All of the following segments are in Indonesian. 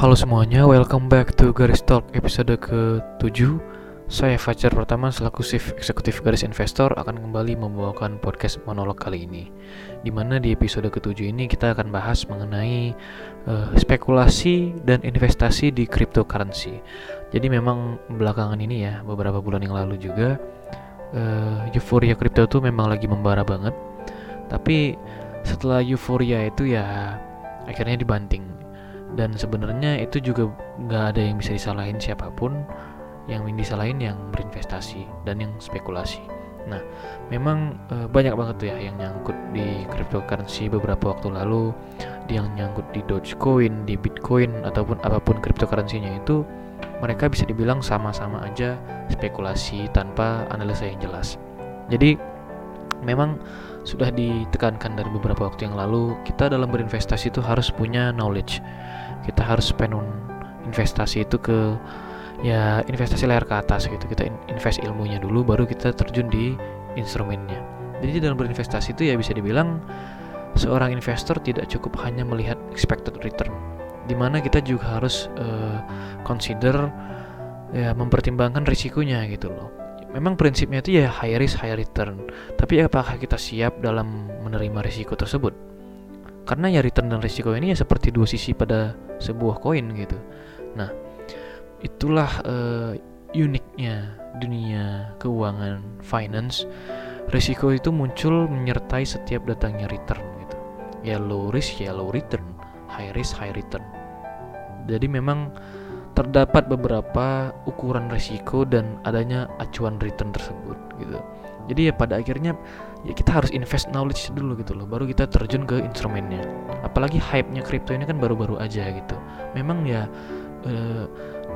Halo semuanya, welcome back to Garis Talk episode ke-7 Saya Fajar pertama selaku Chief Eksekutif Garis Investor akan kembali membawakan podcast monolog kali ini. Di mana di episode ke-7 ini kita akan bahas mengenai uh, spekulasi dan investasi di cryptocurrency. Jadi memang belakangan ini ya, beberapa bulan yang lalu juga uh, Euforia crypto itu memang lagi membara banget. Tapi setelah euforia itu ya akhirnya dibanting dan sebenarnya itu juga nggak ada yang bisa disalahin siapa pun. Yang disalahin yang berinvestasi dan yang spekulasi. Nah memang e, banyak banget tuh ya yang nyangkut di cryptocurrency beberapa waktu lalu. Yang nyangkut di Dogecoin, di Bitcoin ataupun apa pun cryptocurrency-nya itu mereka bisa dibilang sama-sama aja spekulasi tanpa analisa yang jelas. Jadi memang sudah ditekankan dari beberapa waktu yang lalu kita dalam berinvestasi itu harus punya knowledge. Kita harus spend investasi itu ke ya investasi layar ke atas gitu. Kita invest ilmunya dulu baru kita terjun di instrumennya. Jadi dalam berinvestasi itu ya bisa dibilang seorang investor tidak cukup hanya melihat expected return. Di mana kita juga harus uh, consider ya mempertimbangkan risikonya gitu loh memang prinsipnya itu ya high risk high return. Tapi apakah kita siap dalam menerima risiko tersebut? Karena ya return dan risiko ini ya seperti dua sisi pada sebuah koin gitu. Nah itulah uh, uniknya dunia keuangan finance. Risiko itu muncul menyertai setiap datangnya return gitu. Ya low risk ya low return. High risk high return. Jadi memang terdapat beberapa ukuran risiko dan adanya acuan return tersebut gitu. Jadi ya pada akhirnya ya kita harus invest knowledge dulu gitu loh baru kita terjun ke instrumennya. Apalagi hype-nya crypto ini kan baru-baru aja gitu. Memang ya eh,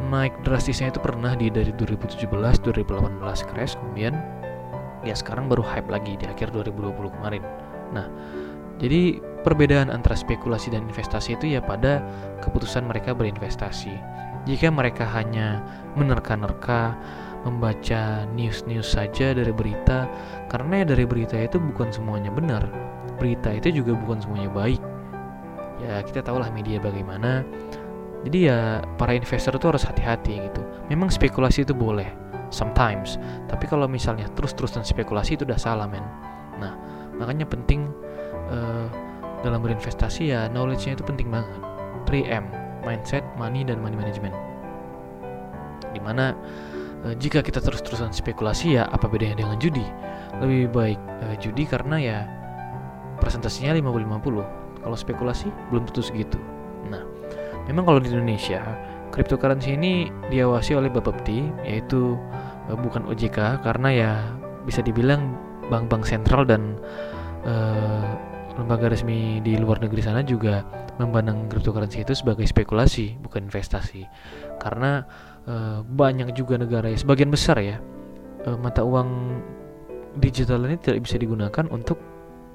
naik drastisnya itu pernah di dari 2017 2018 crash kemudian ya sekarang baru hype lagi di akhir 2020 kemarin. Nah jadi perbedaan antara spekulasi dan investasi itu ya pada keputusan mereka berinvestasi jika mereka hanya menerka-nerka membaca news-news saja dari berita karena ya dari berita itu bukan semuanya benar. Berita itu juga bukan semuanya baik. Ya kita tahulah media bagaimana. Jadi ya para investor itu harus hati-hati gitu. Memang spekulasi itu boleh sometimes. Tapi kalau misalnya terus-terusan spekulasi itu udah salah men. Nah makanya penting uh, dalam berinvestasi ya knowledge-nya itu penting banget. 3M mindset money dan money management. Di mana Eh, jika kita terus-terusan spekulasi ya apa bedanya dengan judi? Lebih baik uh, judi karena ya presentasinya 50-50 kalau spekulasi belum tentu segitu. Nah memang kalau di Indonesia cryptocurrency ini diawasi oleh Bapepti yaitu uh, bukan OJK karena ya bisa dibilang bank-bank sentral dan uh, lembaga resmi di luar negeri sana juga memandang cryptocurrency itu sebagai spekulasi bukan investasi karena uh, banyak juga negara ya sebagian besar ya uh, mata uang digital ini tidak bisa digunakan untuk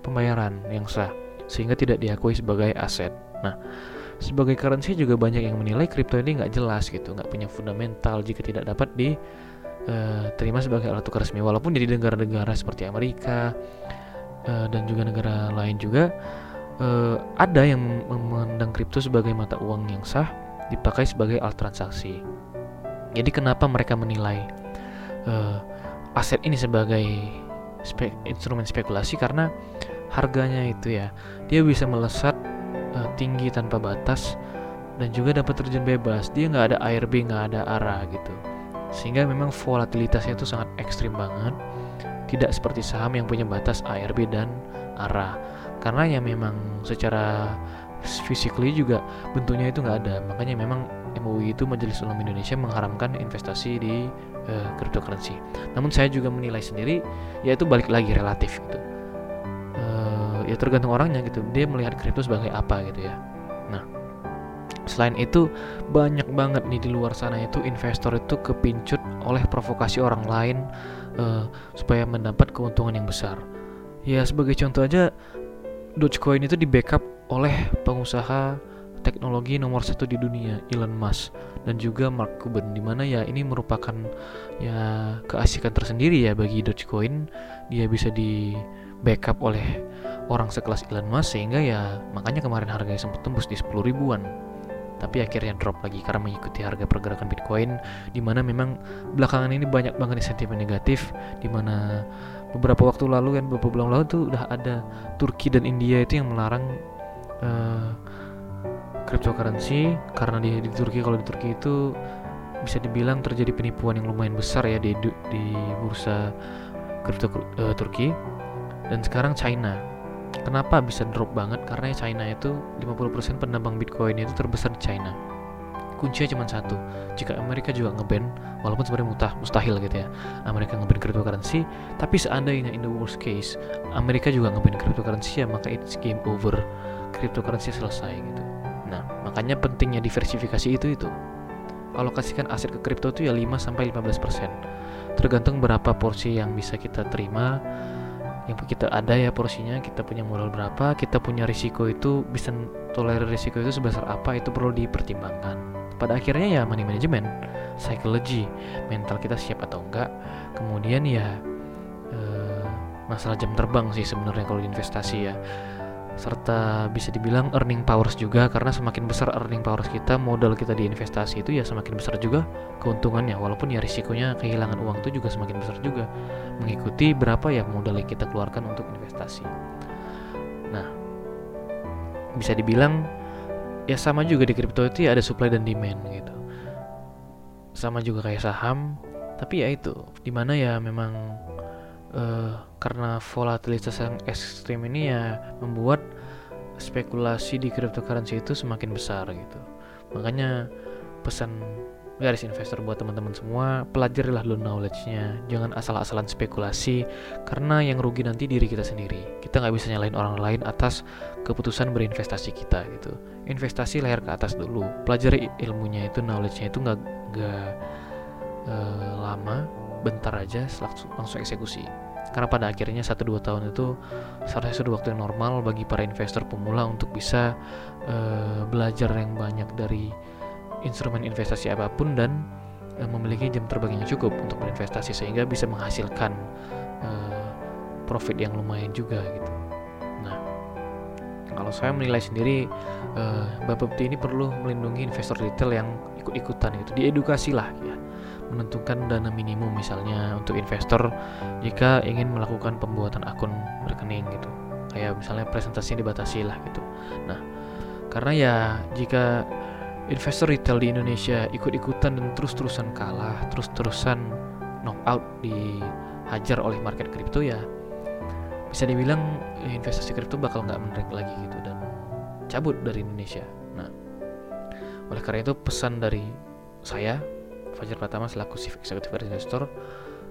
pembayaran yang sah sehingga tidak diakui sebagai aset. Nah, sebagai currency juga banyak yang menilai kripto ini nggak jelas gitu, nggak punya fundamental jika tidak dapat diterima uh, sebagai alat tukar resmi. Walaupun di negara-negara seperti Amerika uh, dan juga negara lain juga uh, ada yang memandang kripto sebagai mata uang yang sah dipakai sebagai alat transaksi. Jadi kenapa mereka menilai uh, aset ini sebagai spe instrumen spekulasi? Karena harganya itu ya dia bisa melesat uh, tinggi tanpa batas dan juga dapat terjun bebas. Dia nggak ada ARB nggak ada arah gitu. Sehingga memang volatilitasnya itu sangat ekstrim banget tidak seperti saham yang punya batas ARB dan arah karena ya memang secara physically juga bentuknya itu nggak ada makanya memang MUI itu Majelis Ulama Indonesia mengharamkan investasi di uh, cryptocurrency. Namun saya juga menilai sendiri yaitu balik lagi relatif gitu. Uh, ya tergantung orangnya gitu. Dia melihat kripto sebagai apa gitu ya. Nah, selain itu banyak banget nih di luar sana itu investor itu kepincut oleh provokasi orang lain uh, supaya mendapat keuntungan yang besar. Ya sebagai contoh aja Dogecoin itu di backup oleh pengusaha teknologi nomor satu di dunia Elon Musk dan juga Mark Cuban di mana ya ini merupakan ya keasikan tersendiri ya bagi Dogecoin dia bisa di backup oleh orang sekelas Elon Musk sehingga ya makanya kemarin harganya sempat tembus di 10 ribuan tapi akhirnya drop lagi karena mengikuti harga pergerakan Bitcoin di mana memang belakangan ini banyak banget sentimen negatif di mana beberapa waktu lalu kan beberapa bulan lalu tuh udah ada Turki dan India itu yang melarang uh, cryptocurrency. Karena di, di Turki kalau di Turki itu bisa dibilang terjadi penipuan yang lumayan besar ya di di bursa kripto uh, Turki. Dan sekarang China kenapa bisa drop banget karena China itu 50% penambang Bitcoin itu terbesar di China kuncinya cuma satu jika Amerika juga ngeban walaupun sebenarnya mutah mustahil gitu ya Amerika ngeban cryptocurrency tapi seandainya in the worst case Amerika juga ngeban cryptocurrency ya maka it's game over cryptocurrency selesai gitu Nah, makanya pentingnya diversifikasi itu itu. Alokasikan aset ke kripto itu ya 5 sampai 15%. Tergantung berapa porsi yang bisa kita terima. Yang kita ada ya porsinya, kita punya modal berapa, kita punya risiko itu bisa tolerir risiko itu sebesar apa itu perlu dipertimbangkan. Pada akhirnya ya money management, psychology, mental kita siap atau enggak. Kemudian ya eh, masalah jam terbang sih sebenarnya kalau investasi ya serta bisa dibilang earning powers juga karena semakin besar earning powers kita modal kita di investasi itu ya semakin besar juga keuntungannya. Walaupun ya risikonya kehilangan uang itu juga semakin besar juga mengikuti berapa ya modal yang kita keluarkan untuk investasi. Nah bisa dibilang ya sama juga di crypto itu ya ada supply dan demand gitu. Sama juga kayak saham tapi ya itu di mana ya memang uh, karena volatilitas yang ekstrim ini ya membuat spekulasi di cryptocurrency itu semakin besar gitu. Makanya pesan garis investor buat teman-teman semua, pelajarilah dulu knowledge-nya. Jangan asal-asalan spekulasi karena yang rugi nanti diri kita sendiri. Kita nggak bisa nyalain orang lain atas keputusan berinvestasi kita gitu. Investasi layar ke atas dulu. Pelajari ilmunya itu, knowledge-nya itu nggak nggak uh, lama, bentar aja langsung, eksekusi. Karena pada akhirnya 1-2 tahun itu seharusnya sudah waktu yang normal bagi para investor pemula untuk bisa uh, belajar yang banyak dari instrumen investasi apa pun dan uh, memiliki jam terbang yang cukup untuk berinvestasi sehingga bisa menghasilkan uh, profit yang lumayan juga gitu. Nah, kalau saya menilai sendiri uh, ini perlu melindungi investor retail yang ikut-ikutan gitu, diedukasi lah ya menentukan dana minimum misalnya untuk investor jika ingin melakukan pembuatan akun rekening gitu. Kayak misalnya presentasi dibatasi lah gitu. Nah karena ya jika investor retail di Indonesia ikut-ikutan dan terus-terusan kalah terus-terusan knockout dihajar oleh market kripto ya bisa dibilang investasi kripto bakal nggak menarik lagi gitu dan cabut dari Indonesia. Nah oleh karena itu pesan dari saya Fajar Pratama selaku Chief Executive Investor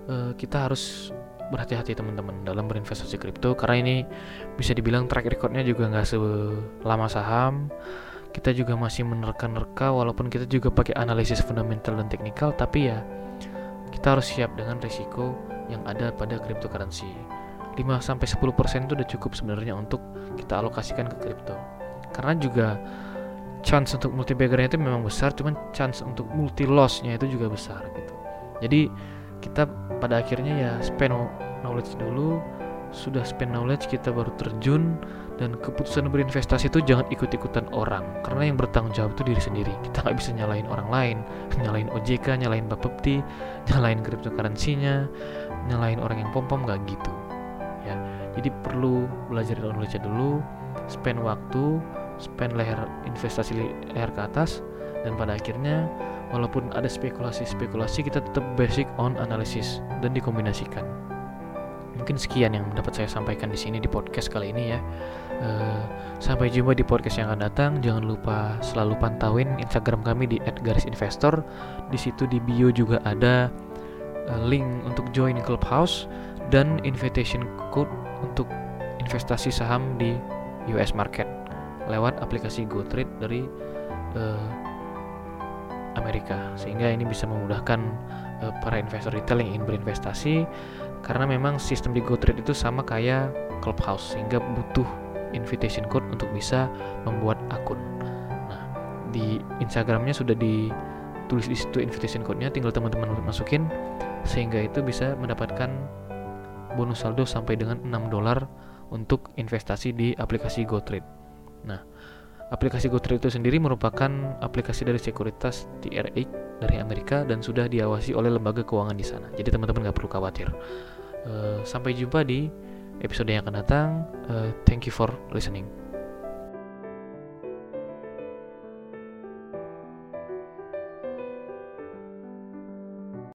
uh, kita harus berhati-hati teman-teman dalam berinvestasi kripto. Karena ini bisa dibilang track recordnya juga nggak selama saham. Kita juga masih menerka-nerka walaupun kita juga pakai analisis fundamental dan teknikal tapi ya kita harus siap dengan risiko yang ada pada cryptocurrency. 5 sampai 10% itu udah cukup sebenarnya untuk kita alokasikan ke kripto. Karena juga chance untuk multi baggernya itu memang besar cuman chance untuk multi lossnya itu juga besar gitu. Jadi kita pada akhirnya ya spend knowledge dulu. Sudah spend knowledge kita baru terjun dan keputusan berinvestasi itu jangan ikut-ikutan orang. Karena yang bertanggung jawab itu diri sendiri. Kita nggak bisa nyalain orang lain. Nyalain OJK nyalain Bapepti nyalain cryptocurrency-nya nyalain orang yang pom pom nggak gitu. Ya. Jadi perlu belajar knowledge dulu spend waktu spend leher investasi leher ke atas dan pada akhirnya walaupun ada spekulasi-spekulasi kita tetap basic on analisis dan dikombinasikan. Mungkin sekian yang dapat saya sampaikan di sini di podcast kali ini ya. Uh, sampai jumpa di podcast yang akan datang. Jangan lupa selalu pantauin instagram kami di @garisinvestor. Di situ di bio juga ada uh, link untuk join clubhouse dan invitation code untuk investasi saham di US market lewat aplikasi GoTrade dari uh, Amerika sehingga ini bisa memudahkan uh, para investor retail yang ingin berinvestasi karena memang sistem di GoTrade itu sama kayak Clubhouse sehingga butuh invitation code untuk bisa membuat akun. Nah, di Instagramnya sudah ditulis di situ invitation code-nya, tinggal teman-teman masukin sehingga itu bisa mendapatkan bonus saldo sampai dengan 6 dolar untuk investasi di aplikasi GoTrade. Nah, Aplikasi GoTrade itu sendiri merupakan aplikasi dari sekuritas TRX dari Amerika dan sudah diawasi oleh lembaga keuangan di sana. Jadi teman-teman nggak perlu khawatir. Uh, sampai jumpa di episode yang akan datang. Uh, thank you for listening.